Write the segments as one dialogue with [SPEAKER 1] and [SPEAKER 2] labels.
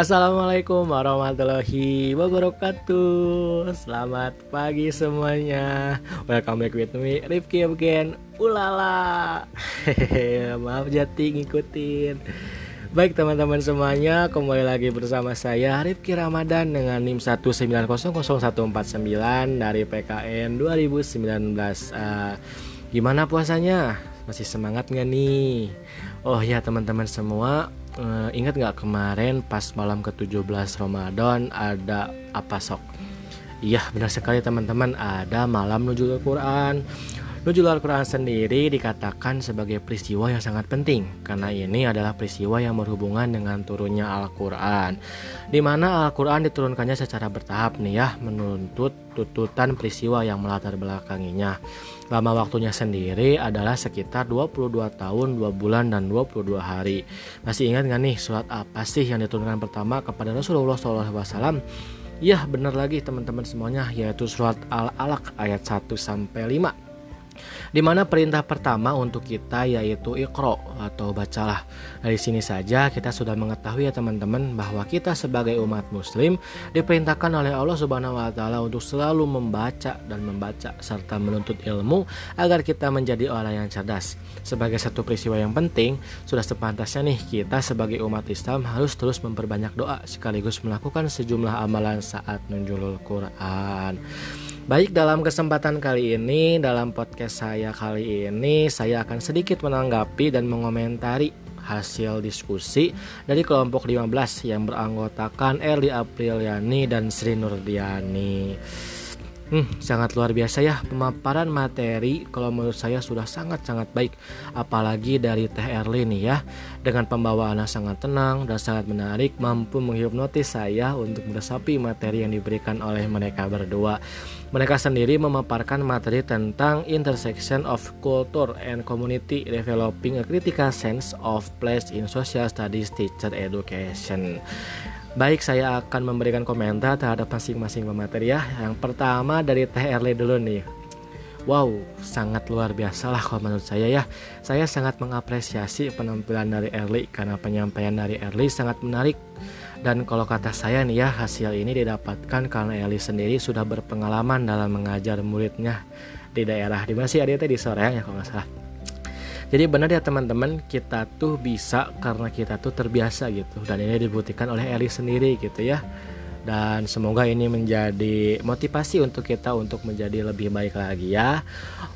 [SPEAKER 1] Assalamualaikum warahmatullahi wabarakatuh. Selamat pagi semuanya. Welcome back with me Rifki again Ulala. Maaf jati ngikutin. Baik teman-teman semuanya Kembali lagi bersama saya Rifki Ramadan Dengan NIM 1900149 Dari PKN 2019 uh, Gimana puasanya? Masih semangat gak nih? Oh ya teman-teman semua uh, ingat nggak kemarin pas malam ke-17 Ramadan ada apa sok? Iya benar sekali teman-teman ada malam nuzul Al-Quran Nuzul Al-Quran sendiri dikatakan sebagai peristiwa yang sangat penting karena ini adalah peristiwa yang berhubungan dengan turunnya Al-Quran di mana Al-Quran diturunkannya secara bertahap nih ya menuntut tututan peristiwa yang melatar belakanginya. Lama waktunya sendiri adalah sekitar 22 tahun, 2 bulan, dan 22 hari. Masih ingat nggak nih surat apa sih yang diturunkan pertama kepada Rasulullah SAW? Ya benar lagi teman-teman semuanya yaitu surat Al-Alaq ayat 1 sampai 5 di mana perintah pertama untuk kita yaitu ikro atau bacalah. Dari sini saja kita sudah mengetahui ya teman-teman bahwa kita sebagai umat muslim diperintahkan oleh Allah Subhanahu wa taala untuk selalu membaca dan membaca serta menuntut ilmu agar kita menjadi orang yang cerdas. Sebagai satu peristiwa yang penting, sudah sepantasnya nih kita sebagai umat Islam harus terus memperbanyak doa sekaligus melakukan sejumlah amalan saat menjulul Quran. Baik, dalam kesempatan kali ini, dalam podcast saya kali ini, saya akan sedikit menanggapi dan mengomentari hasil diskusi dari kelompok 15 yang beranggotakan Erli Apriliani dan Sri Nurdiani. Hmm, sangat luar biasa ya. Pemaparan materi kalau menurut saya sudah sangat-sangat baik apalagi dari Teh Erli nih ya. Dengan pembawaannya sangat tenang dan sangat menarik mampu menghipnotis saya untuk meresapi materi yang diberikan oleh mereka berdua. Mereka sendiri memaparkan materi tentang intersection of culture and community developing a critical sense of place in social studies teacher education Baik, saya akan memberikan komentar terhadap masing-masing pemateri ya. Yang pertama dari Teh Erle dulu nih. Wow, sangat luar biasa lah kalau menurut saya ya. Saya sangat mengapresiasi penampilan dari Erli karena penyampaian dari Erli sangat menarik. Dan kalau kata saya nih ya, hasil ini didapatkan karena Erli sendiri sudah berpengalaman dalam mengajar muridnya di daerah di mana sih di Soreang ya kalau nggak salah. Jadi benar ya teman-teman kita tuh bisa karena kita tuh terbiasa gitu dan ini dibuktikan oleh Eli sendiri gitu ya. Dan semoga ini menjadi motivasi untuk kita untuk menjadi lebih baik lagi ya.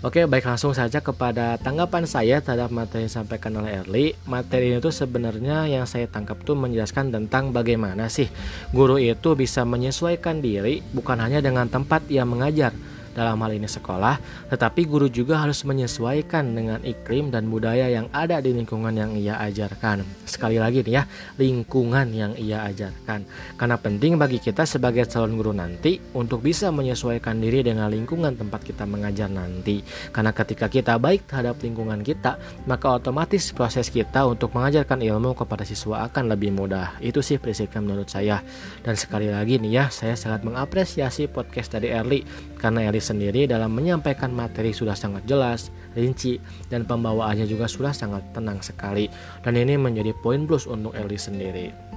[SPEAKER 1] Oke, baik langsung saja kepada tanggapan saya terhadap materi yang disampaikan oleh Erli. Materi ini tuh sebenarnya yang saya tangkap tuh menjelaskan tentang bagaimana sih guru itu bisa menyesuaikan diri bukan hanya dengan tempat yang mengajar, dalam hal ini sekolah, tetapi guru juga harus menyesuaikan dengan iklim dan budaya yang ada di lingkungan yang ia ajarkan. Sekali lagi nih ya, lingkungan yang ia ajarkan. Karena penting bagi kita sebagai calon guru nanti untuk bisa menyesuaikan diri dengan lingkungan tempat kita mengajar nanti. Karena ketika kita baik terhadap lingkungan kita, maka otomatis proses kita untuk mengajarkan ilmu kepada siswa akan lebih mudah. Itu sih prinsipnya menurut saya. Dan sekali lagi nih ya, saya sangat mengapresiasi podcast dari Erli karena Erli sendiri dalam menyampaikan materi sudah sangat jelas, rinci, dan pembawaannya juga sudah sangat tenang sekali. Dan ini menjadi poin plus untuk Eli sendiri.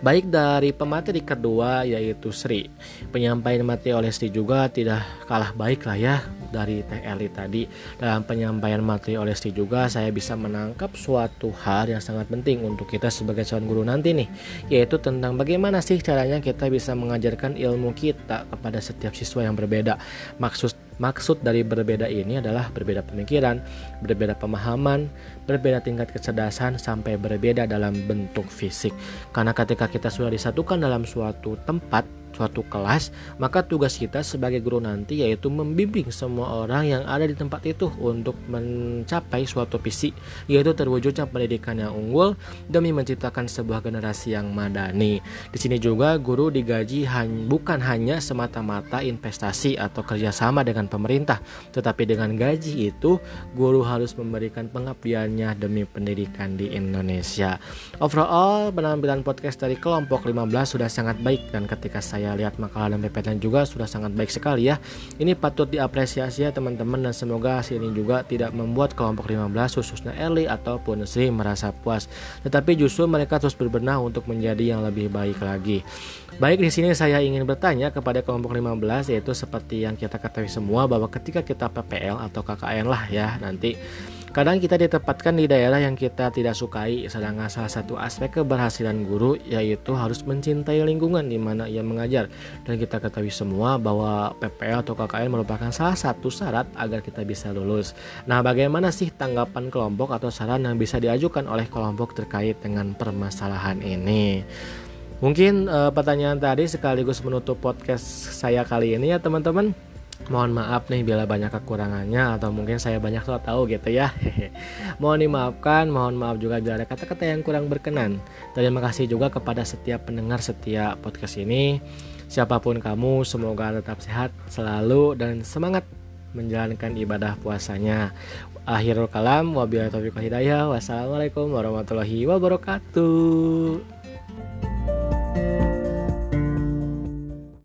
[SPEAKER 1] Baik dari pemateri kedua yaitu Sri. Penyampaian materi oleh Sri juga tidak kalah baik lah ya dari Teh Eli tadi. Dalam penyampaian materi oleh Sri juga saya bisa menangkap suatu hal yang sangat penting untuk kita sebagai calon guru nanti nih Yaitu tentang bagaimana sih caranya kita bisa mengajarkan ilmu kita kepada setiap siswa yang berbeda. Maksud Maksud dari berbeda ini adalah berbeda pemikiran, berbeda pemahaman, berbeda tingkat kecerdasan, sampai berbeda dalam bentuk fisik. Karena ketika kita sudah disatukan dalam suatu tempat, suatu kelas, maka tugas kita sebagai guru nanti yaitu membimbing semua orang yang ada di tempat itu untuk mencapai suatu visi, yaitu terwujudnya pendidikan yang unggul demi menciptakan sebuah generasi yang madani. Di sini juga guru digaji bukan hanya semata-mata investasi atau kerjasama dengan pemerintah, tetapi dengan gaji itu guru harus memberikan pengabdiannya demi pendidikan di Indonesia. Overall, penampilan podcast dari kelompok 15 sudah sangat baik dan ketika saya saya lihat makalah dan PPT juga sudah sangat baik sekali ya. Ini patut diapresiasi ya teman-teman dan semoga hasil ini juga tidak membuat kelompok 15 khususnya Eli ataupun Sri merasa puas. Tetapi justru mereka terus berbenah untuk menjadi yang lebih baik lagi. Baik di sini saya ingin bertanya kepada kelompok 15 yaitu seperti yang kita ketahui semua bahwa ketika kita PPL atau KKN lah ya nanti Kadang kita ditempatkan di daerah yang kita tidak sukai, sedangkan salah satu aspek keberhasilan guru yaitu harus mencintai lingkungan di mana ia mengajar. Dan kita ketahui semua bahwa PPL atau KKN merupakan salah satu syarat agar kita bisa lulus. Nah, bagaimana sih tanggapan kelompok atau saran yang bisa diajukan oleh kelompok terkait dengan permasalahan ini? Mungkin uh, pertanyaan tadi sekaligus menutup podcast saya kali ini ya teman-teman mohon maaf nih bila banyak kekurangannya atau mungkin saya banyak so tahu gitu ya. Mohon dimaafkan mohon maaf juga bila ada kata-kata yang kurang berkenan. Terima kasih juga kepada setiap pendengar setiap podcast ini. Siapa pun kamu semoga tetap sehat selalu dan semangat menjalankan ibadah puasanya. Akhirul kalam wabillahi taufiq hidayah. Wassalamualaikum warahmatullahi wabarakatuh